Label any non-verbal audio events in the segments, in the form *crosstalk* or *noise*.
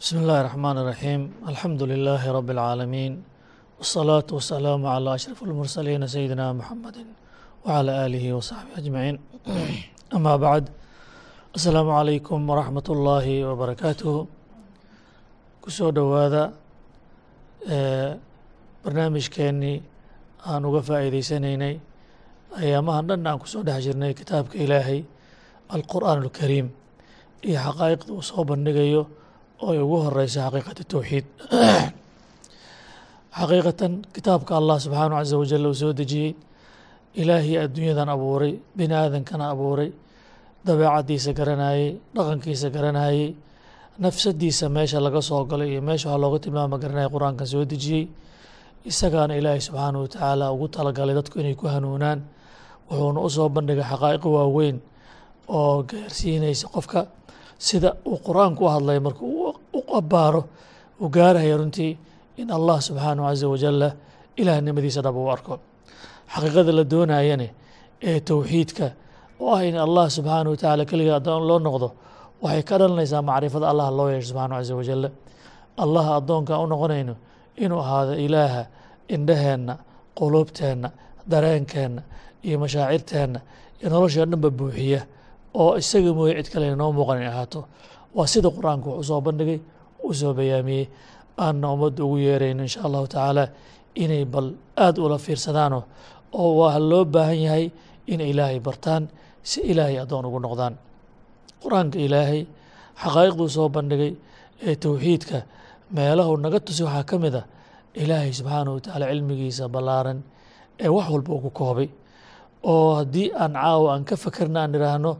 bismi illaahi raxmaan iraxiim alxamdu lilaahi rabbi alcaalamiin wasalaatu wasalaamu calaa ashraf almursaliina sayidina muxamedi wacalaa aalihi wasaxbihi ajmaciin amaa bacd assalaamu calaykum waraxmat ullaahi wabarakaatuhu ku soo dhowaada barnaamijkeennii aan uga faa'iideysanaynay ayaamahan dhan aan ku soo dhex jirnay kitaabka ilaahay alqur'aan alkariim iyo xaqaa'iqda uu soo bandhigayo oo ay ugu horeysa xaqiiqata towxiid *clears throat* xaqiiqatan kitaabka allah subxaanahu casa wajal uu soo dejiyey ilaahii adduunyadan abuuray bini aadankana abuuray dabeecaddiisa garanayey dhaqankiisa garanayey nafsadiisa meesha laga soo galay iyo meesha waxaa looga tilmaama garanaya qur'aankan soo dejiyey. Isagaana ilaahay subxaanahu watacaala ugu talagalay dadku inay ku hanuunaan wuxuuna u soo bandhigay xaqaa'iq waaweyn oo gaarsiinaysa qofka. Sida uu qur'aanku u hadlay marka u abaaro uu gaaraya runtii in allah subxaanahu casa wajalla ilaahnimadiisa dhab u arko. Xaqiiqada la doonayane ee towxiidka oo ah in allah subxaanahu watacaala keliga addoon loo noqdo waxay ka dhalanaysaa macrifada allah loo yeesho subxaanahu casa wajalla allah addoonka u noqonayno inuu ahaado ilaaha indhaheenna quluubteenna dareenkeenna iyo mashaacirteenna iyo noloshee dhanba buuxiya oo isaga mooye cid kale inoo muuqan inay ahaato waa sida qur'aanku wuxuu soo bandhigay uu soo bayaamiyey. Aanna ummadda ugu yeerayno insha allahu tacaala inay bal aada ula fiirsadaano oo waa loo baahan yahay inay ilaahay bartaan si ilaahay addoon ugu noqdaan. Qur'aanka ilaahay xaqaa'iqduu soo bandhigay ee towxiidka meelahu naga tusi waxaa ka mid a ilaahay subxaanahu watacaala cilmigiisa ballaaran ee wax walba ugu koobay. Oo haddii aan caawa aan ka fakerna aan idhaahno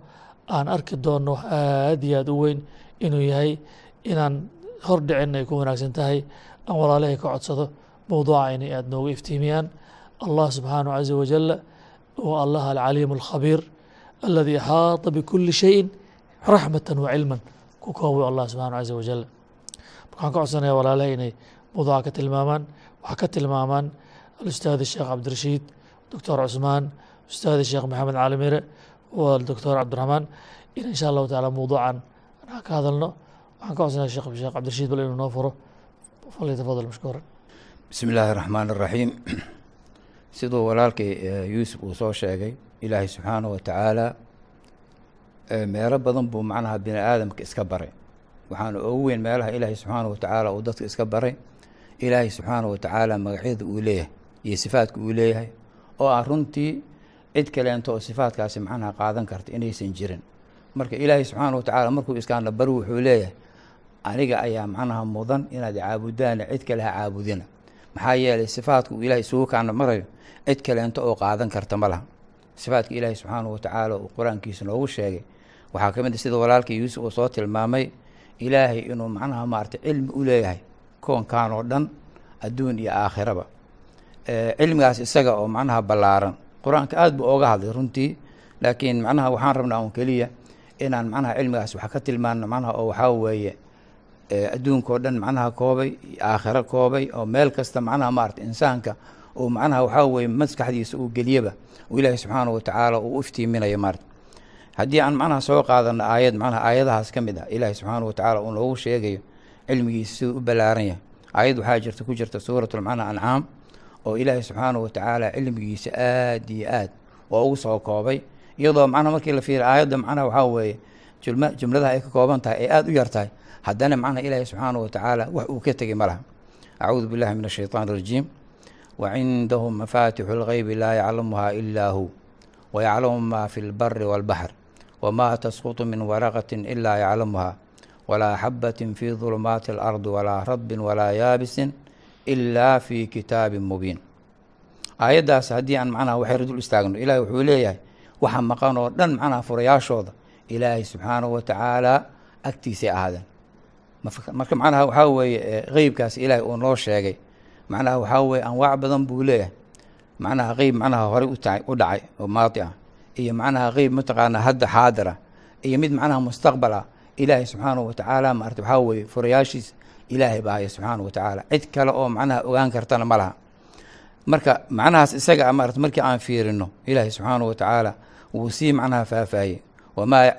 aan arki doonno wax aad iyo aad u weyn inuu yahay inaan hor dhicin ay ku wanaagsan tahay aan walaalahay ka codsado mowduuca inay aada nooga iftiimiyaan. Allah subxaanahu caza wajalla wa allah alcaliim alkhabiir aladii axaata bikuli shayin raxmatan wa cilman ku koobay allah subxanahu caza wajal waxaan ka codsanaya walaalahay inay mowduuca ka tilmaamaan waxaa ka tilmaamaan alustaad sheekh cabdirashiid doctor cusmaan ustaad sheekh maxamed cali mire wa doctor cabdiraxmaan in insha allahu taala mowduucan aan ka hadalno. Waxaan ka codsanaya sheekh sheekh cabdirashiid bal inuu noo furo. Falyatafadal mashkuuran bismi illaahi raxmaan iraxiim siduu walaalkay yuusuf uu soo sheegay ilaahay subxaanahu watacaala meelo badan buu macnaha bini aadamka iska baray. Waxaana ugu weyn meelaha ilaahay subxaanahu watacaala uu dadka iska baray. Ilaahay subxaanahu watacaala magacyada uu leeyahay iyo sifaadka uu leeyahay oo ah runtii cid kaleento oo sifaadkaasi macnaha qaadan karta inaysan jirin marka ilaahay subxaanahu watacaala markuu iskaana bari wuxuu leeyahay aniga ayaa macnaha mudan inaad caabudaana cid kale ha caabudina. Maxaa yeelay sifaadka uu ilahay isugu kaana marayo cid kaleento oo qaadan karta ma laha. Ilaahay subxaanahu watacaala uu qur'aankiisa noogu sheegay waxaa ka mid a sida walaalkii yuusuf uu soo tilmaamay ilaahay inuu macnaha maaragtay cilmi u leeyahay koonkan oo dhan adduun iyo aakhiraba. Cilmigaas isaga oo macnaha ballaaran. Qur'aanka aada buu ooga hadlay runtii laakiin macnaha waxaan rabnaa un keliya inaan macnaha cilmigaas wax ka tilmaano macnaha oo waxaa weeye adduunka oo dhan macnaha koobay aakhiro koobay oo meel kasta macnaha maarata insaanka uu macnaha waxaa weeye maskaxdiisa uu geliyaba uu ilaahay subxaanahu watacaala uu u iftiiminayo maarata haddii aan macnaha soo qaadano aayad macnaha aayadahaas ka mid ah ilaahay subxaanahu watacaala uu noogu sheegayo cilmigiisa siduu u ballaaran yahay. Aayad waxaa jirta ku jirta suuratul macnaha ancaam oo ilaahay subxaanahu watacaala cilmigiisa aad iyo aad oo ugu soo koobay iyadoo macnaha markii la fiiriy aayadda macnaha waxaa weeye jumla jumladaha ay ka kooban tahay ay aada u yar tahay. Haddana macnaha ilaahay subxaanahu watacaala wax uu ka tegey ma laha. Acuudu billahi min ashaytaan irajiim wacindahu mafaatixu lgeybi laa yaclamuha ilaa hu wayaclamu ma fi lbari walbaxr wma tasqutu min waraqati ilaa yaclamuha walaa xabatin fi dulumaati alardi walaa radbin walaa yaabisin ilaa fi kitaabin mubiin. Aayaddaas haddii aan macnaha waxayra dul istaagno ilahay wuxuu leeyahay waxa maqan oo dhan macnaha furayaashooda. Ilaahay subxaanahu watacaala agtiisay ahaadeen. Marka macnaha waxaa weeye qeybkaas ilaahay uu noo sheegay. Macnaha waxaa weye anwaac badan buu leeyahay. Macnaha qeyb macnaha horey uta u dhacay oo maadi ah. Iyo macnaha qeyb mataqaanaa hadda xaadir ah. Iyo mid macnaha mustaqbal ah. Ilaahay subxaanahu watacaala maarata waxaa weye furayaashiisa ilaahay baa haya subxaanahu watacaala cid kale oo macnaha ogaan kartana ma laha. Marka macnahaas isaga a maarata markii aan fiirino ilaahay subxaanahu watacaala wuu sii macnaha faahfaahiyey wamaa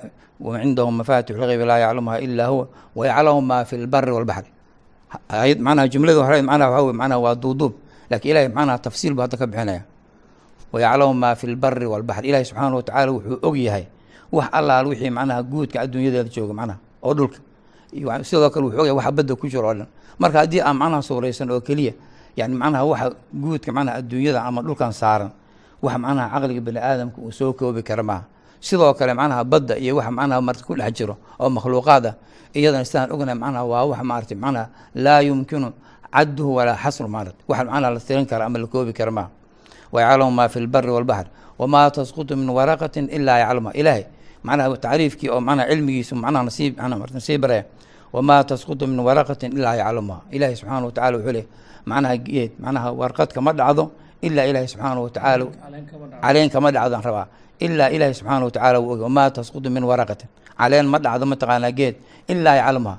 cindahu mafaatixu lgeybi laa yaclamuha ilaa huwa wayaclamu maa fi lbari walbaxri macnaha jumlada hore macnaha waxaa wey macnaha waa duuduub laakiin ilahay macnaha tafsiil buu hadda ka bixinaya wayaclamu maa fi lbari walbaxri ilahi subxaanahu watacaala wuxuu og yahay wax allaal wixii macnaha guudka adduunyadeeda jooga macnaha oo dhulka sidoo kale wuxuu og yahay waxa badda ku jiro oo dhan marka haddii aan macnaha suuraysan oo keliya yani macnaha waxa guudka macnaha adduunyada ama dhulkan saaran wax macnaha caqliga bani aadamka uu soo koobi kara maaha. Sidoo kale macnaha badda iyo waxa macnaha marta ku dhex jiro oo makhluuqaad ah iyadana sidaan ognahay macnaha waa wax maarata macnaha laa yumkinu cadduhu walaa xasru maarat. Wax macnaha la tirin kara ama la koobi kara maaha. Wayaclamu maa fi lbari walbaxr wamaa tasqutu min waraqatin ilaa yaclamuha ilaahay macnaha tacriifkii oo macnaha cilmigiisu macnaha nasiib nasiib baraya wamaa tasqutu min waraqatin ilaa yaclamuha ilaahay subxaana watacala wuxuu leey macnaha geed macnaha warqad kama dhacdo ilaa ilaahay subxaana watacaala caleen kama dhacdo aan rabaa ilaa ilaahay subxaana watacala wuu ogy wamaa tasqutu min waraqatin. Caleen ma dhacdo mataqaanaa geed. Ilaa yaclamuha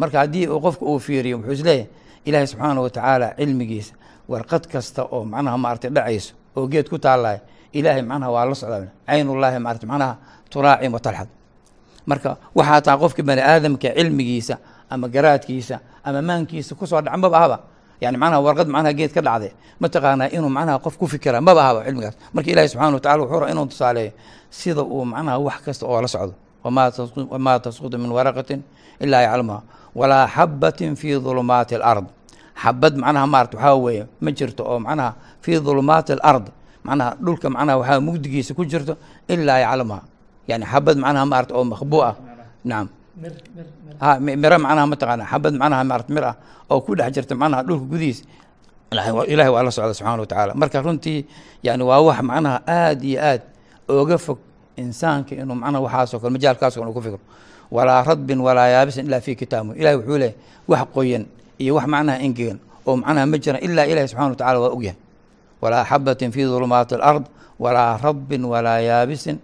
marka haddii uu qofka uu fiiriyo wuxuu is leeyahay ilaahay subxaana watacaala cilmigiisa warqad kasta oo macnaha maaragtay dhacayso oo geed ku taallaya ilaahay macnaha waa la socdaa. Caynullaahi maarata macnaha turaacim watalxad marka waxaa taa qofka bani aadamka cilmigiisa ama garaadkiisa ama maankiisa ku soo dhaca maba ahaba yani macnaha warqad macnaha geed ka dhacday. Mataqaanaa inuu macnaha qof ku fikira maba ahaba cilmigaas. Marka ilahi subxana watacala wuxuu ra inuu tusaaleeyo sida uu macnaha wax kasta oo la socdo. wamaa tasqutu min waraqatin ilaa yaclamuha walaa xabatin fii dulumaati alard xabad macnaha maarata waxaa weeye ma jirto oo macnaha fii dulumaati alard macnaha dhulka macnaha waxaa mugdigiisa ku jirto ilaa yaclamuha yani xabad macnaha maarata oo makhbuu ah nacam miro macnaha mataqaana xabad macnaha maarata mir ah oo ku dhex jirta macnaha dhulka gudihiisa ilahay waa la socda subxana watacala marka runtii yani waa wax macnaha aada iyo aad ooga fog insaanka inuu macnaha waxaasoo kale majaalkaasoo kale uu ku fikro walaa radbin walaa yaabisin ilaa fi kitaabu ilahi wuxuu leeyahy wax qoyan iyo wax macnaha engegan oo macnaha ma jiran ilaa ilahi subxana watacala waa ogyahay walaa xabatin fi dulumaati alard walaa radbin walaa yaabisin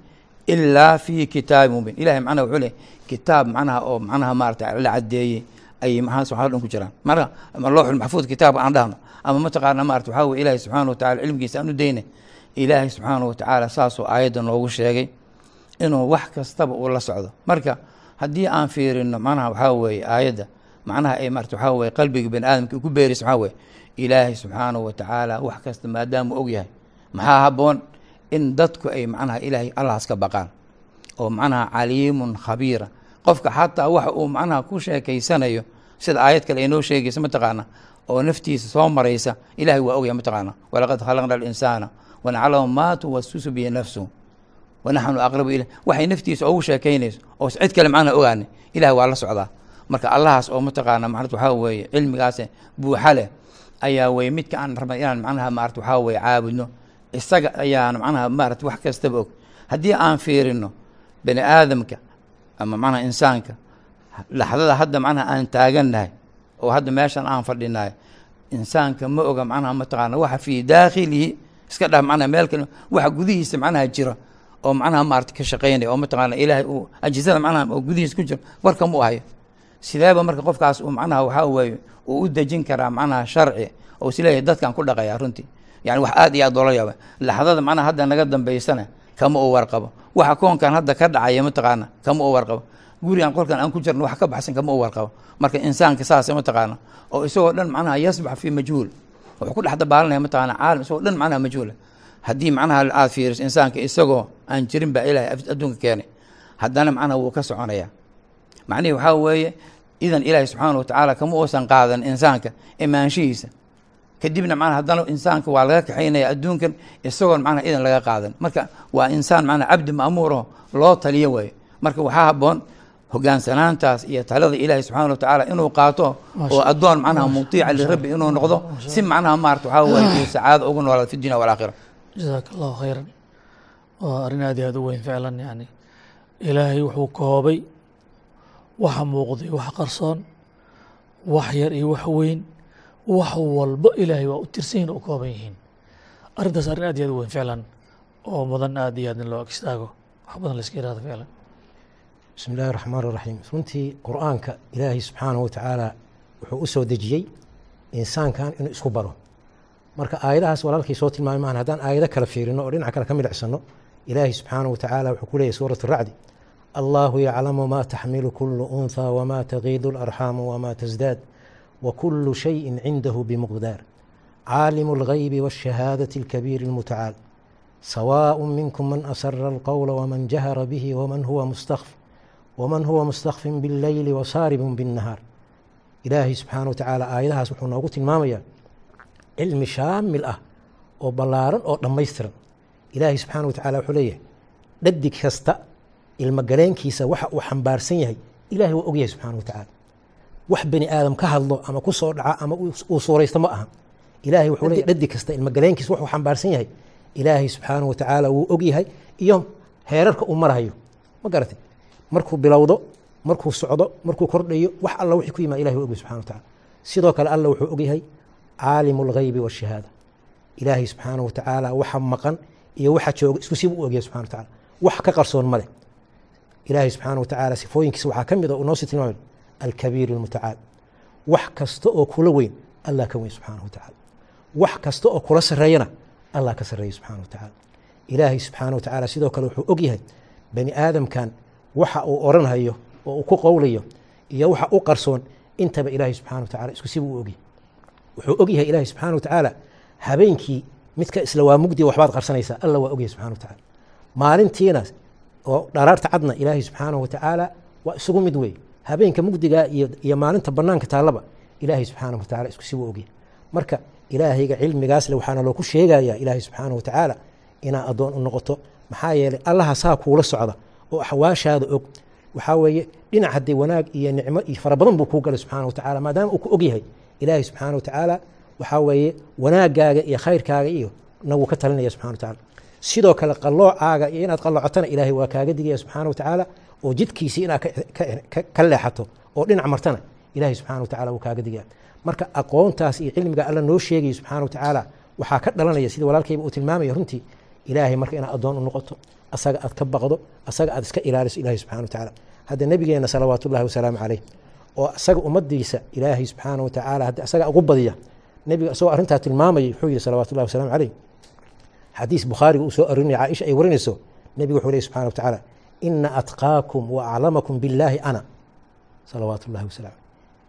ilaa fi kitaabi mubin ilahay macnaha wuxuu leeyahy kitaab macnaha oo macnaha maarata la cadeeyey ayay maxaas waxaa dhan ku jiraan? Marka ama looxul maxfuud kitaabka aan dhahno ama mataqaana maarata waxaa weye ilaahi subxaana watacala cilmigiisa aan u daynay ilaahay subxaana watacaala saasoo aayadda noogu sheegay inuu wax kastaba uu la socdo. Marka haddii aan fiirino macnaha waxaa weeye aayadda macnaha ay marata waxaa weye qalbiga bani aadamka ku beeraysa waxaa weye ilaahay subxaanahu watacaala wax kasta maadaama og yahay maxaa habboon in dadku ay macnaha ilaahay allahaas ka baqaan oo macnaha caliimun khabiira qofka xataa waxa uu macnaha ku sheekeysanayo sida aayad kale ay sheegaysa mataqaana oo naftiisa soo maraysa ilahay waa ogyahay mataqaana walaqad khalaqna alinsaana wanaclamu maa tuwasusu bihi nafsuhu wanaxnu aqrabu ilah waxay naftiisa ugu sheekaynayso oo cid kale macnaha ogaanay ilahay waa la socdaa. Marka allahaas oo mataqaana macnat waxaa weeye cilmigaas buuxa leh ayaa weye midka aan rabnay inaan macnaha maarata waxaa weye caabudno isaga ayaan macnaha maarata wax kastaba og. Haddii aan fiirino bani aadamka ama macnaha insaanka. Laxdada hadda macnaha aan taagannahay oo hadda meeshan aan fadhinahay insaanka ma oga macnaha mataqaana waxa fii daakhilihi iska dhah macnaha meel kale waxa gudihiisa macnaha jira oo macnaha maarata ka shaqeynaya oo mataqaana ilaahay uu ajisada macnaha oo gudihiisa ku jira warka mu ahayo sideeba marka qofkaas uu macnaha waxaa weeye uu u dejin karaa macnaha sharci oo is leeyahay dadkan ku dhaqaya runtii. Yani wax aad iyo aad loola yaaba laxdada macnaha hadda naga dambaysana kama uu warqabo. Waxa koonkan hadda ka dhacaya mataqaana kama uu warqabo. Gurigan qolkan aan ku jirno wax ka baxsan kama uu warqabo. Marka insaanka saase mataqaana oo isagoo dhan macnaha yasbax fii majhuul. Wuxuu ku dhex dabaalanaya mataqaana caalam isagoo dhan macnaha majhuula haddii macnaha aad fiiriso insaanka isagoo aan jirin baa ilaahay adduunka keenay. Haddana macnaha wuu ka soconaya. Macnihii waxaa weeye idan ilaahay subxaana watacaala kama uusan qaadan insaanka imaanshihiisa kadibna macnaha haddana insaanka waa laga kaxaynaya adduunkan isagoon macnaha idan laga qaadan. Marka waa insaan macnaha cabdi ma'muuraho loo taliyo weeye marka waxaa habboon hogaansanaantaas iyo talada ilaahay subxaana watacaala inuu qaato oo addoon macnaha mutiica lirabbi inuu noqdo. Si macnaha maarata waxaa weye uu sacaado ugu noolaado fi dunya walaakhira jasaaka allahu khayran. Waa arrin aad iyo aad u weyn ficlan yani ilaahay wuxuu koobay waxa muuqday wax qarsoon wax yar iyo wax weyn wax walba ilaahay waa u tirsan yihiin oo kooban yihiin. Arrintaas arrin aad iyo aad u weyn ficlan oo mudan aad iyo aad in loo ag wax badan la iska ficlan bismi illaahi raxmaan raxiim runtii qur'aanka ilaahay subxaanahu watacaala wuxuu u dejiyey insaankan inuu isku baro. Marka aayadahaas walaalkay soo tilmaamay maahan haddaan aayado kale fiirino oo dhinaca kale ka milicsano ilaahay subxaanahu watacaala wuxuu ku leeyahy suurat racdi allahu yaclamu ma taxmilu kulu unthaa wama tagiidu alarxaamu wama tasdaad wakulu shayin cindahu bimuqdaar caalimu algaybi waashahaadati alkabiiri almutacaal sawaaء minkum man asara alqowla waman jahara bihi waman huwa mustakf waman huwa mustakfin biاlleyli wasaaribun biاnnahaar ilaahay subxaana watacaala aayadahaas wuxuu noogu tilmaamayaa cilmi shaamil ah oo ballaaran oo dhammaystiran ilaahay subxaana watacaala wuxuu leeyahay dhadig kasta ilmogaleenkiisa waxa uu xambaarsan yahay ilahay waa ogyahay subxana watacaala wax bani aadam ka hadlo ama ku dhaca ama uu suuraysto ma aha. Ilahay wuxuu leeyahy dhadig kasta ilmogaleenkiisa waxuu xambaarsan yahay. Ilaahay subxaana watacaala wuu ogyahay iyo heerarka uu marahayo ma garatay markuu bilowdo markuu socdo markuu kordhayo wax alla wixii ku yimaad ilahi waa ogyahay subxana watacaala sidoo kale alla wuxuu ogyahay caalimu alghaybi waashahaada ilaahay subxaana watacaala waxa maqan iyo waxa jooga isku sib u ogyahay subxana watacaala wax ka qarsoon ma leh. Ilaahay subxaana watacaala sifooyinkiisa waxaa ka mid a uu noo tilmaamay alkabiir almutacaal wax kasta oo kula weyn allah ka weyn subxaana watacaala wax kasta oo kula sarreeyana allah ka sarreeya subxana watacaala ilaahay subxaana watacaala sidoo kale wuxuu ogyahay bani aadamkan waxa uu oranhayo oo uu ku qowlayo iyo waxa u qarsoon intaba ilaahay subxana watacaala isku sib u ogyahay wuxuu ogyahay ilaahay subxaana watacaala habeenkii midka isla waa mugdiga waxbaad qarsanaysaa alla waa ogyahay subxana watacaala maalintiina oo dharaarta cadna ilaahay subxaanahu watacaala waa isugu mid wey habeenka mugdiga iyo maalinta banaanka taallaba ilaahay subxaanahu watacaala isku sib u ogyahay marka ilaahayga cilmigaasle waxaana looku sheegayaa ilaahay subxaanahu watacaala inaa addoon u noqoto. Maxaa yeelay allaha saa kuula socda oo axwaashaada og. Waxaa weeye dhinac haddii wanaag iyo nicmo iyo fara buu kuu galay subxaana watacaala maadaama uu ku ogyahay ilaahay subxaana watacaala waxaa weeye wanaagaaga iyo khayrkaaga iyo nagu ka talinaya subxana watacaala sidoo kale qalloocaaga iyo inaad qalloocotana ilaahay waa kaaga digaya subxaana watacaala oo jidkiisii inaad ka leexato oo dhinac martana ilaahay subxana watacala wuu kaaga digaya marka aqoontaas iyo cilmiga alla noo sheegaya subxaana watacaala waxaa ka dhalanaya sida walaalkayba uu tilmaamaya runtii ilaahay marka inaad addoon u noqoto asaga aad ka baqdo asaga aad iska ilaaliso ilahay subxana watacaala hadda nabigeena salawaatu ullahi wasalaamu caleyh oo asaga ummadiisa ilaahay subxaana watacaala haddi asaga ugu badiya nebiga isagoo arrintaa tilmaamayay wuxuu yihi salawatu ullahi wasalaamu caleyh xadiis bukhaariga uu soo arinaya caaisha ay warinayso nebigu wuxuu lehy subxana watacaala ina atqaakum wa aclamakum billaahi ana salawaatu ullahi wasalam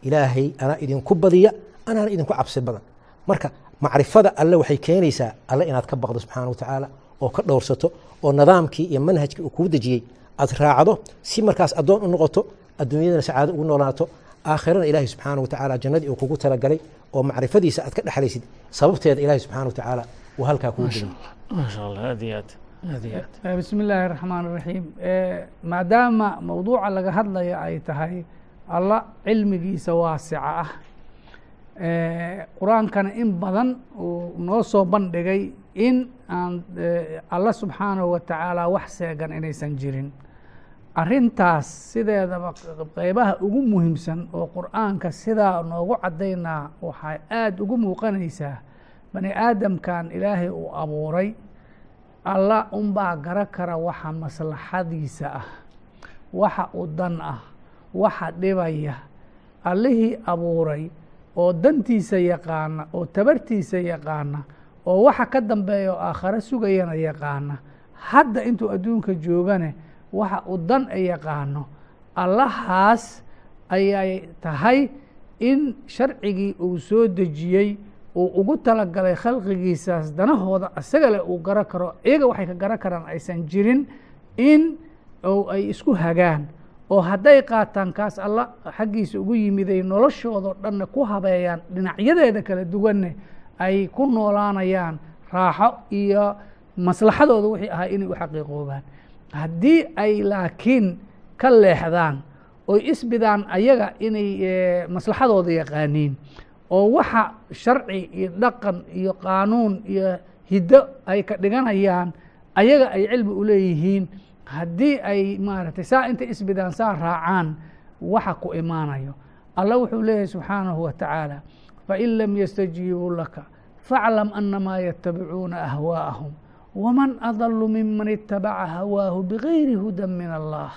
ilaahay anaa idinku badiya anaana idinku cabsi badan marka macrifada alle waxay keenaysaa alle inaad ka baqdo subxaana watacaala oo ka dhowrsato oo nidaamkii iyo manhajkii uu kuu dejiyey aad raacdo si markaas addoon u noqoto adduunyadana sacaado ugu noolaato aakhirana ilaahay subxaana watacaala jannadii uu kugu talagalay oo macrifadiisa aad ka dhexlaysid sababteeda ilaahay subxana watacaala uu halkaa kugu gelin bismi illaahi raxmaan raxiim maadaama mowduuca laga hadlaya ay tahay alla cilmigiisa waasica ah qur'aankana in badan uu noo soo bandhigay in aan alla subxaanahu watacaala wax seegan inaysan jirin arrintaas sideedaba qeybaha ugu muhiimsan oo qur'aanka sidaa noogu caddaynaa waxay aada ugu muuqanaysaa bani aadamkan ilaahay uu abuuray alla unbaa garo kara waxa maslaxadiisa ah waxa u dan ah waxa dhibaya allihii abuuray oo dantiisa yaqaana oo tabartiisa yaqaana oo waxa ka dambeeya oo aakhare sugayana yaqaana. Hadda intuu adduunka joogane waxa uu dan ay yaqaano. Allahaas ayay tahay in sharcigii uu soo dejiyey uu ugu talagalay khalqigiisaas danahooda isaga leh uu garo karo iyaga waxay ka garo karaan aysan jirin in ay isku hagaan. Oo hadday qaataan kaas alla xaggiisa ugu yimiday noloshoodao dhanna ku habeeyaan dhinacyadeeda kala duwanne ay ku noolaanayaan raaxo iyo maslaxadooda wixii ahaa inay u xaqiiqoobaan. Haddii ay laakiin ka leexdaan oy isbidaan ayaga inay maslaxadooda yaqaaniin oo waxa sharci iyo dhaqan iyo qaanuun iyo hiddo ay ka dhiganayaan ayaga ay cilmi u leeyihiin haddii ay maaragtay saa intay isbidaan saa raacaan waxa ku imaanayo. Allah wuxuu leeyahay subxaanahu wa tacaala fain lam yastajiibuu laka faaclam anamaa yatabicuuna ahwaa'ahum waman adalu miman itabaca hawaahu bigayri hudan min allah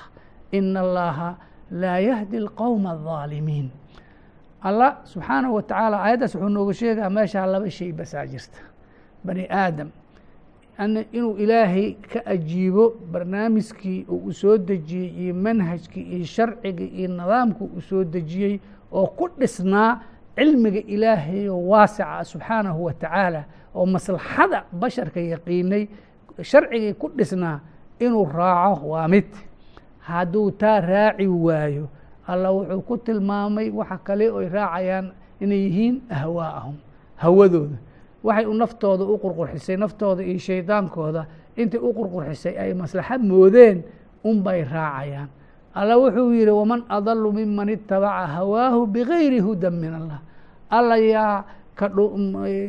ina allaha laa yahdi alqowma aldaalimiin allah subxaanahu wa tacaala aayaddaas wuxuu nooga sheegaa meeshaa laba shay basaa jirta. Bani aadam inuu ilaahay ka ajiibo barnaamijkii uu soo dejiyey iyo manhajkii iyo sharcigii iyo nidaamkii uu soo dejiyey oo ku dhisnaa cilmiga ilaahay oo waasica subxaanahu wa tacaala oo maslaxada basharka yaqiinay sharcigii ku dhisnaa inuu raaco waa mid. Hadduu taa raaci waayo allah wuxuu ku tilmaamay waxa kale oy raacayaan inay yihiin ahwaa'ahum hawadooda waxay u naftooda u qurqurxisay naftooda iyo shaydaankooda intay u qurqurxisay ay maslaxad moodeen unbay raacayaan. Alla wuxuu yihi waman adalu miman itabaca hawaahu bigayri hudan min allah. Alla yaa ka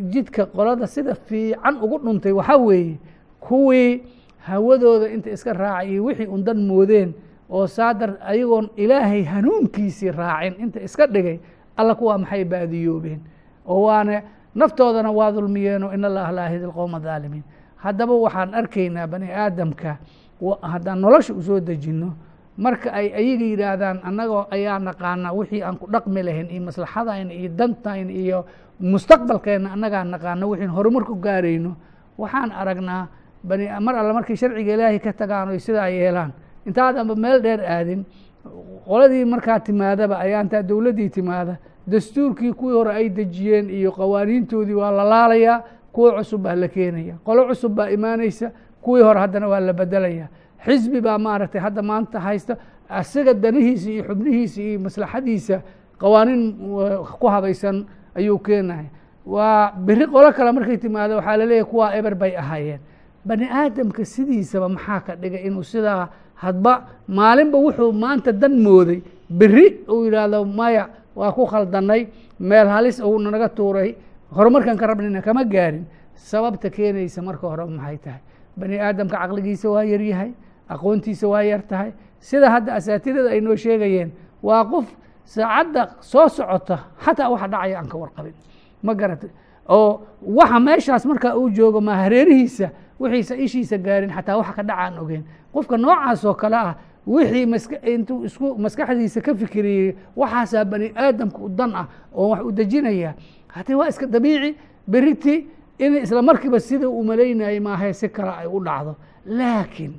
jidka qolada sida fiican ugu dhuntay waxaa weeye kuwii hawadooda inta iska raacay iyo wixii un dan moodeen oo saadar ayagoon ilaahay hanuunkiisii raacin. Inta iska dhigay alla kuwaa maxay baadiyoobeen? Oo waane naftoodana waa dulmiyeenoo in allaha laa yahdi lqowma dhaalimiin haddaba waxaan arkaynaa bani aadamka haddaan nolosha u soo dejinno marka ay ayaga yidhaahdaan annagoo ayaa naqaana wixii aan ku dhaqmi lahayn iyo maslaxadayna iyo dantayna iyo mustaqbalkeenna annagaa naqaano wixiin horumar ku gaarayno. Waxaan aragnaa mar alle markay sharciga ilaahay ka tagaan oy sidaa yeelaan intaadanba meel dheer aadin qoladii markaa timaadaba ayaa intaa dowladdii timaada dastuurkii kuwii hore ay dejiyeen iyo qawaaniintoodii waa la laalayaa kuwo cusub baa la keenaya qolo cusub baa imaanaysa kuwii hore haddana waa la bedelaya xisbi baa maaragtay hadda maanta haysta asiga danihiisa iyo xubnihiisa iyo maslaxadiisa qawaaniin ku habaysan ayuu keenaya waa beri qolo kale markay timaado waxaa laleeyahy kuwaa eber bay ahaayeen. Bani aadamka sidiisaba maxaa ka dhigay inuu sidaa hadba maalinba wuxuu maanta dan mooday. Beri uu yidhaahdo maya waa ku khaldanay meel halis uu naga tuuray. Horumarkan ka rabnina kama gaarin. Sababta keenaysa marka hore maxay tahay? Bani aadamka caqligiisa waa yaryahay aqoontiisa waa yar tahay. Sida hadda asaatidada ay noo sheegayeen waa qof saacadda soo socota xataa waxa dhacaya aan ka warqabin. Ma garata oo waxa meeshaas markaa uu joogo ma hareerihiisa wixiisa ishiisa gaarin xataa waxa ka dhaca aan ogeyn. Qofka noocaas oo kale ah wixii intuu isku maskaxdiisa ka fikiriyey waxaasaa bani aadamka u dan ah oo wax u dejinaya. Haddii waa iska dabiici beriti in isla markiiba sida uu malaynayay maahae si kale ay u dhacdo. Laakiin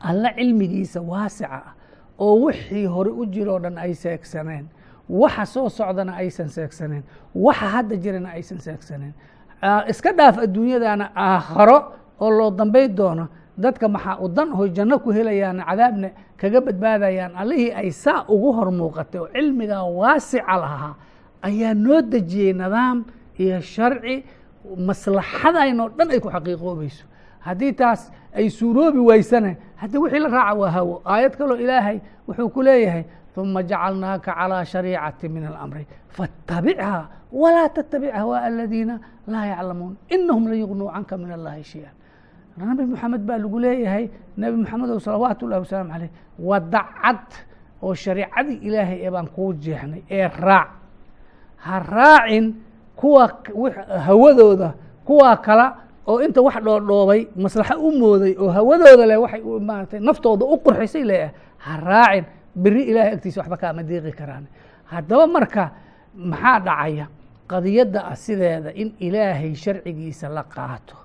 alla cilmigiisa waasica ah oo wixii hore u jiroo dhan ay seegsaneen waxa soo socdana aysan seegsaneen waxa hadda jirana aysan seegsaneen. Iska dhaaf adduunyadana aakharo oo loo dambay doono dadka maxaa u dan hoy janno ku helayaan cadaabna kaga badbaadayaan allihii ay saa ugu hor muuqatay oo cilmigaa waasica lahaa ayaa noo dejiyey nidaam iyo sharci maslaxadaynoo dhan ay ku xaqiiqoobayso haddii taas ay suuroobi waysane haddi wixii la raaca waa hawo aayad kaloo ilaahay wuxuu ku leeyahay ثuma jacalnaaka calىa shariicati min alamri faاtabichaa walaa tatabic hawaaء aladiina laa yaclamuun inahum lan yugnuu canka min allahi shaya nabi moxamed baa lagu leeyahay nebi moxamedow salawaatu ullahi wasalaamu caleyh wadacad oo shariicadii ilaahay ee baan kuu jeexnay ee raac. Ha raacin kuwa hawadooda kuwaa kala oo inta wax dhoodhoobay maslaxo u mooday oo hawadooda leh waxay maaratay naftooda u qurxisay leeah ha raacin beri ilahay agtiisa waxba kaama deeqi karaan. Haddaba marka maxaa dhacaya? Qadiyadda ah sideeda in ilaahay sharcigiisa la qaato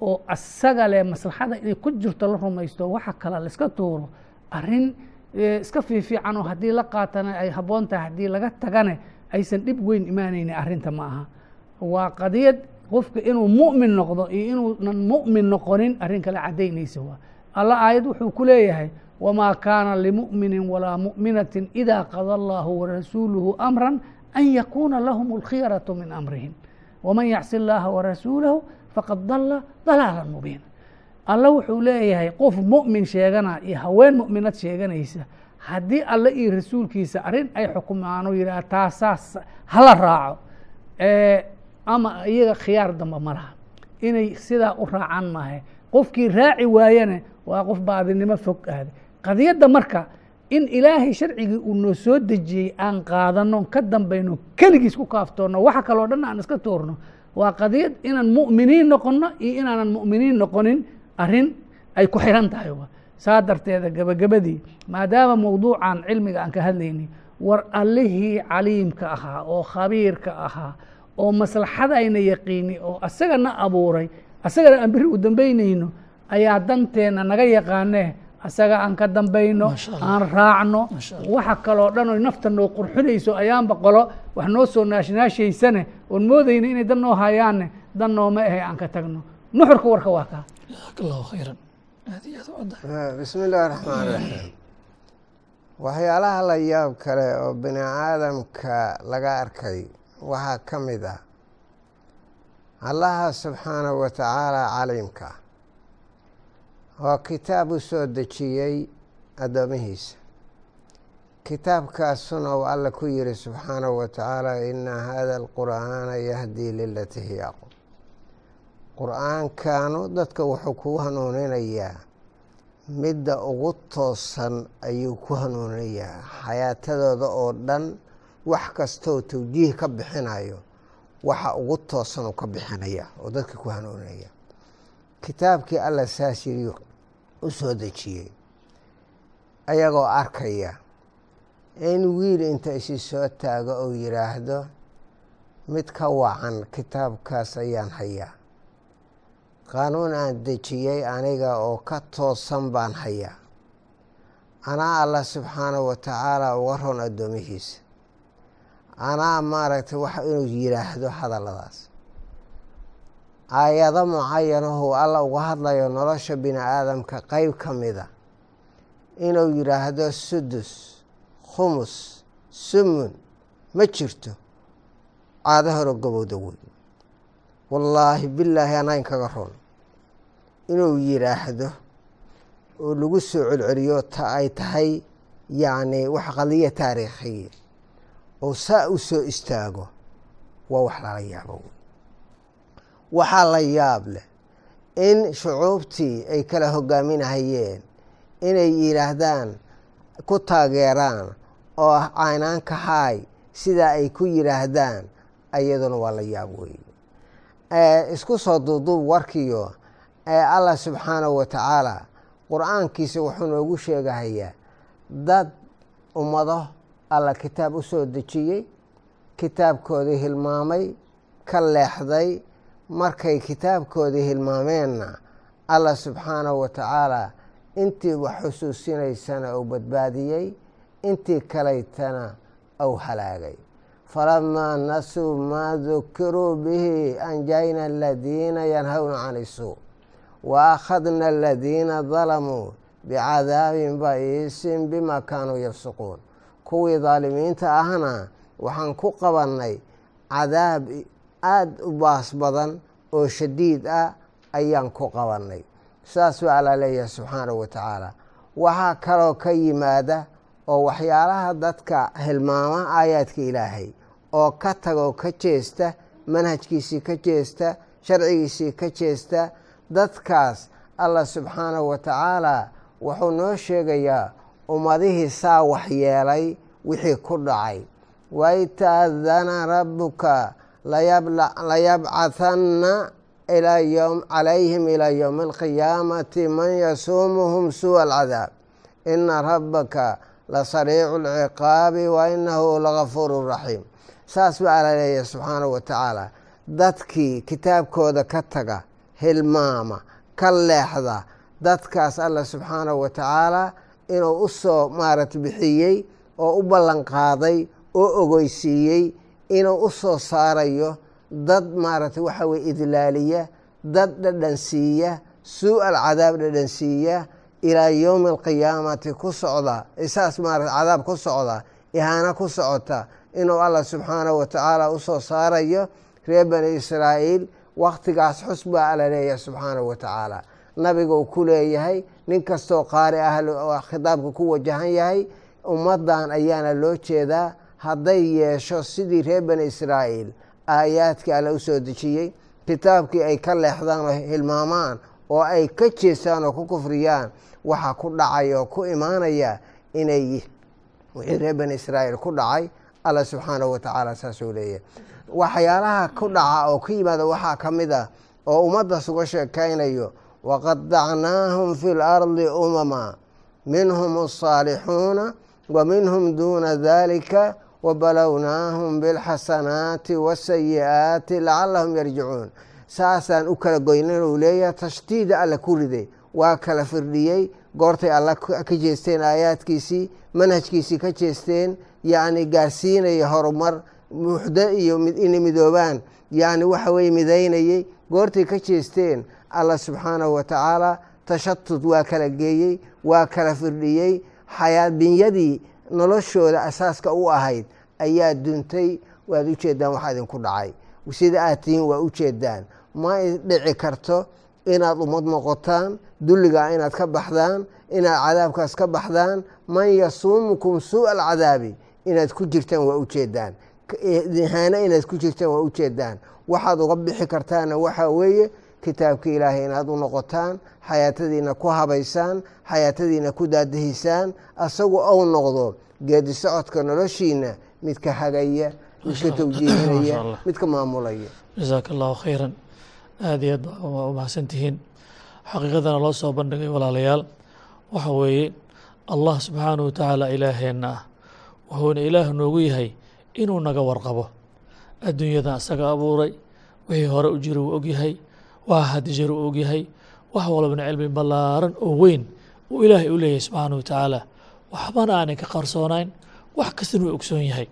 oo asaga leh maslaxada inay ku jirto la rumaysto waxa kale laiska tuuro arrin e, iska fiifiican oo haddii la qaatana ay habboon tahay haddii laga tagane aysan dhib weyn imaanayni arrinta ma aha. Waa qadiyad qofka inuu mu'min noqdo iyo inuunan mu'min noqonin arrin kale caddaynaysa waa. Alla aayad wuxuu ku leeyahay wamaa kaana limu'minin walaa mu'minatin idaa qada allaahu warasuuluhu amran an yakuuna lahum alkhiyaratu min amrihim. Waman yacsi allaaha warasuulahu faqad dalla dalaalan mubiina. Alla wuxuu leeyahay qof mu'min sheegana iyo haween mu'minad sheeganaysa haddii alle iyo rasuulkiisa arrin ay xukumaan oo yidhaha taasaas hala raaco. Ama iyaga khiyaar dambe ma laha. Inay sidaa u raacan maahe. Qofkii raaci waayana waa qof baadinimo fog aaday qadiyadda marka in ilaahay sharcigii uu noo soo dejiyey aan qaadano ka dambayno keligiis ku kaaftoonno waxa kaloo dhan aan iska toorno waa qadiyad inaan mu'miniin noqonno iyo inaanan mu'miniin noqonin arrin ay ku xiran tahay saa darteeda gebagabadii maadaama mawduucan cilmiga aan ka hadlaynay war allihii caliimka ahaa oo khabiirka ahaa oo maslaxadayna yaqiini oo asagana abuuray asagana aan biri u dambaynayno ayaa danteenna naga yaqaanee asaga aan ka dambayno aan raacno waxa kaloo dhan oy nafta noo qurxinayso ayaanba qolo wax noo soo naashnaashaysane oon moodayna inay dan noo hayaanne dan nooma ahe aan ka tagno. Nuxurka warka waa kaa jazaaka allahu khayran. Aad iyo aad u caddahay bismi illaahi raxmaan raxiim waxyaalaha la yaab kale oo bini aadamka laga arkay waxaa ka mid ah allaha subxaanahu wa tacaala caliimka oo kitaab u soo dejiyey addoomihiisa kitaabkaasuna uu alla ku yiri subxaanahu wa tacaala ina hada alqur'aana yahdii lilatii hiya qur'aankanu dadka wuxuu ku hanuuninayaa midda ugu toosan ayuu ku hanuuninayaa xayaatadooda oo dhan wax kastooo tawjiih ka bixinayo waxa ugu toosan uu ka bixinaya oo dadka ku hanuuninaya kitaabkii alla saas yiri u soo dejiyey ayagoo arkaya in wiil inta isi soo taago uu yidhaahdo mid ka wacan kitaabkaas ayaan hayaa. Qaanuun aan dejiyey aniga oo ka toosan baan hayaa. Anaa alla subxaanahu wa tacaala uga ron addoomihiisa anaa maaragtay waxa inuu yidhaahdo hadalladaas aayado mucayanahu alla uga hadlayo nolosha bini aadamka qeyb ka mida inuu yidhaahdo sudus khumus sumun ma jirto caado horo gabowda wey wallaahi bilaahi anaa inkaga ron inuu yidhaahdo oo lagu soo celceliyo ta ay tahay yacni wax qadiya taariikhiya oo saa u soo istaago waa wax lala yaabo waxaa la yaab leh in shucuubtii ay kala hogaaminahayeen inay yidhaahdaan ku taageeraan oo ah caynaanka haay sidaa ay ku yidhaahdaan iyaduna waa la yaab weeye isku soo duuduub warkiyo ee allah subxaanahu wa tacaala qur'aankiisa wuxuu noogu sheegahayaa dad ummado alla kitaab u soo dejiyey kitaabkoodii hilmaamay ka leexday markay kitaabkoodii hilmaameenna allah subxaanahu wa tacaala intii wax xusuusinaysana uu badbaadiyey intii kalaytana uu halaagay. Falamaa nasuu maa dukiruu bihi anjayna aladiina yanhawna can isuu wa akhadna aladiina dalamuu bicadaabin ba'iisin bima kaanuu yafsuquun. Kuwii daalimiinta ahna waxaan ku qabannay cadaab aada u baas badan oo shadiid ah ayaan ku qabannay. Saas baa alla leeyahay subxaanahu wa tacaala. Waxaa kaloo ka yimaada oo waxyaalaha dadka hilmaama aayaadka ilaahay oo ka tagoo ka jeesta manhajkiisii ka jeesta sharcigiisii ka jeesta dadkaas allah subxaanahu wa tacaala wuxuu noo sheegayaa ummadihii saa waxyeelay wixii ku dhacay. Waitaadana rabbuka layabcahanna calayhim ilaa yowmi alqiyaamati man yasuumuhum suua alcadaab. Ina rabbaka lasariicu lciqaabi wa inahu lagafuuru raxiim. Saas baa ala leeyahay subxaanahu wa tacaala. Dadkii kitaabkooda ka taga hilmaama ka leexda dadkaas alla subxaanahu wa tacaala inuu u soo maarata bixiyey oo u ballan qaaday oo ogeysiiyey inuu u soo saarayo dad maaragtay waxa weye idlaaliya dad dhadhansiiya suu alcadaab dhadhansiiya ilaa yowmi alqiyaamati ku socda saas maarata cadaab ku socda ihaano ku socota inuu allah subxaanahu wa tacaala u saarayo reer bani israa'iil wakhtigaas xus baa alla leeyahay subxaanahu wa tacaala. Nabiga uu ku leeyahay nin kastoo qaari ah khitaabka ku wajahan yahay ummaddan ayaana loo jeedaa hadday yeesho sidii reer bani israa'iil aayaadkii alle u soo dejiyey kitaabkii ay ka leexdaan oo hilmaamaan oo ay ka jeestaan oo ku kufriyaan waxaa ku dhacaya oo ku imaanaya inay wixii reer bani israa'iil ku dhacay alla subxaanahu watacaala saasuu leeyahay. Waxyaalaha ku dhaca oo ka yimaada waxaa ka mid ah oo ummaddaas uga sheekaynayo waqadacnaahum fi lardi umama minhum asaalixuuna wa minhum duuna dalika wabalownaahum bilxasanaati wasayi'aati lacalahum yarjicuun saasaan u kala goynan uu leeyahay tashdiida alla ku riday waa kala firdhiyey goortay alla ka jeesteen aayaadkiisii manhajkiisii ka jeesteen yacni gaarsiinaya horumar muxdo iyo inay midoobaan yacni waxa weye midaynayey goortay ka jeesteen alla subxaanahu wa tacaala tashatud waa kala geeyey waa kala firdhiyey xayaa binyadii noloshooda asaaska u ahayd ayaa duntay waad u jeedaan waxaa idinku dhacay. Sida aad tihiin waa u jeedaan. Ma dhici karto inaad ummad noqotaan dulligaa inaad ka baxdaan inaad cadaabkaas ka baxdaan. Man yasuumukum suu'a alcadaabi inaad ku jirtaan waa u jeedaan. Ihaano inaad ku jirtaan waa u jeedaan. Waxaad uga bixi kartaana waxaa weeye kitaabka ilaahay inaad u noqotaan xayaatadiina ku habaysaan xayaatadiina ku daadahisaan asagu ou noqdo geedi socodka noloshiina midka hagaya midka tawjiihinaya midka maamulaya. Jasaaka allahu khayran. Aada iyo aad waa u mahadsantihiin xaqiiqadana loo soo bandhigay walaalayaal. Waxa weeye allah subxaanahu wa tacaala ilaaheenna ah wuxuuna ilaah noogu yahay inuu naga warqabo. Adduunyadan isaga abuuray wixii hore u jira uu ogyahay waxa haddi jira uu ogyahay wax walbana cilmi ballaaran oo weyn uu ilaahay u leeyahay subxaanahu wa tacaala waxbana aanay ka qarsoonayn wax kastana uu ogsoon yahay.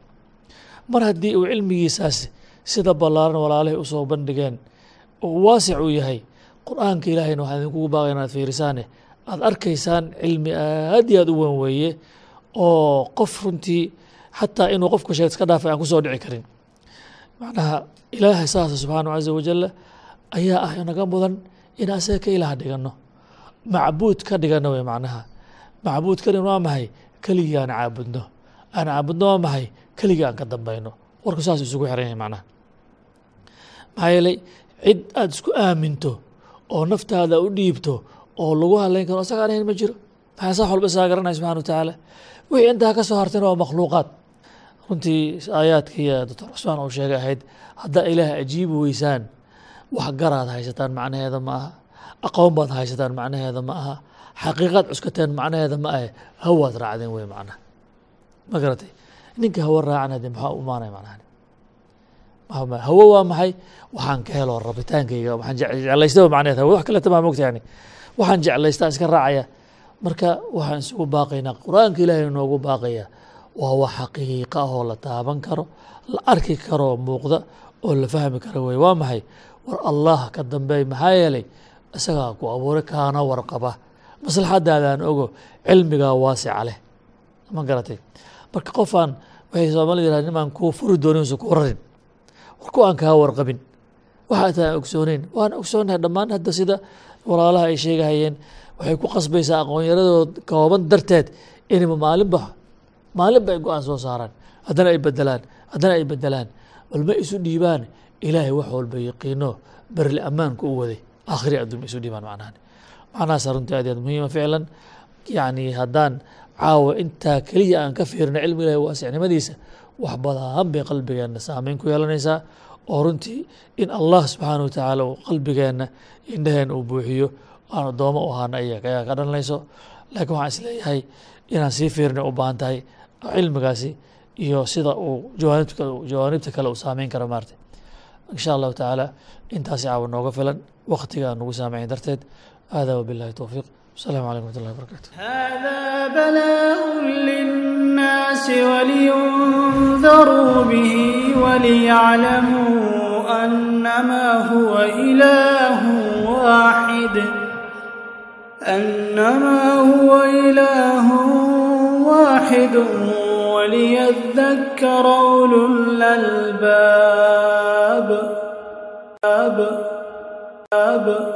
Mar haddii uu cilmigiisaas sida ballaaran walaalahay u soo bandhigeen uu waasic uu yahay qur'aanka ilaahayna waxaan idinkugu baaqaya inaad fiirisaane aada arkaysaan cilmi aad iyo aad u weyn weeye oo qof runtii xataa inuu qofka sheeg iska dhaafay aan ku soo dhici karin. Macnaha ilaahay saasa subxaanahu caza wajalla ayaa ah naga mudan in asaga ka ilaah dhigano macbuud ka dhigano wey macnaha. Macbuud ka dhigan waa maxay keligii aan caabudno. Aan caabudno waa maxay keligii aan ka dambayno. Warku saas isugu xiran yahay macnaha. Maxaa yeelay cid aada isku aaminto oo naftaada u dhiibto oo lagu hadlayn karo isaga aan ahayn ma jiro. Maxaa sax walba isaga garanaya subxana wa tacaala. Wixii intaa ka soo hartayna waa makhluuqaad. Runtii aayaadkii doctor cusmaan uu sheegay ahayd haddaa ilaah ajiibi weysaan wax garaad haysataan macnaheeda ma aha. Aqoon baad haysataan macnaheeda ma aha. Xaqiiqaad cuskateen macnaheeda ma ahe. Hawaad raacdeen wey macnaha ma garatay? Ninka hawa raacan hadee maxaa u imaanaya macnaha? Hawo waa maxay? Waxaan ka helo rabitaankayga. Waxaan jeclaystaba macnaheed. Hawo wax kaleta maa mogta yani waxaan jeclaystaa iska raacaya. Marka waxaan isugu baaqaynaa. Qur'aanka ilaahay noogu baaqaya. Waa wax xaqiiqa ah oo la taaban karo la arki karo muuqda oo la fahmi karo wey waa maxay? War allah ka dambeey maxaa yeelay isagaa ku abuuray kaana warqaba. Maslaxadaadaan ogo cilmigaa waasica leh. Ma garatay? Marka qofaan waxay soomaalida yiraha nimaan kuu furi doonin usa ku rarin war ku aan kaa warqabin. Waxa taan ogsooneyn waan ogsoonahay dhammaan hadda sida walaalaha ay sheegahayeen. Waxay ku qasbaysaa aqoonyaradooda kooban darteed inayba maalinba maalinba ay go'aan soo saaraan. Haddana ay bedelaan haddana ay bedelaan bal ma isu dhiibaan. Ilaahay wax walba yaqiino berli ammaanka u waday aakhiri adduun ma isu dhiibaan macnahan. Macnahaasa runtii aad aad muhiima ficlan yacni haddaan caawa intaa keliya aan ka fiirino cilmi ilahi waasicnimadiisa wax badan bay qalbigeenna saameyn ku yeelanaysaa. Oo runtii in allah subxaana wa tacaala uu qalbigeenna indhaheen uu buuxiyo aan addoomo u ahaana ayaa ka dhalanayso. Laakiin waxaan is leeyahay inaan sii fiirina u baahan tahay cilmigaasi iyo sida uu jawaanibta kale u saameyn karo maarta insha allahu tacaala intaasi caawa nooga filan waktiga aan nugu saameyn darteed. Hada wabilahi towfiiq السلام عليكم ورحمة الله وبركاته هذا بلاء للناس ولينذروا به وليعلموا أنما هو إله أنما هو إله واحد وليذكر أولو الألباب أب أب,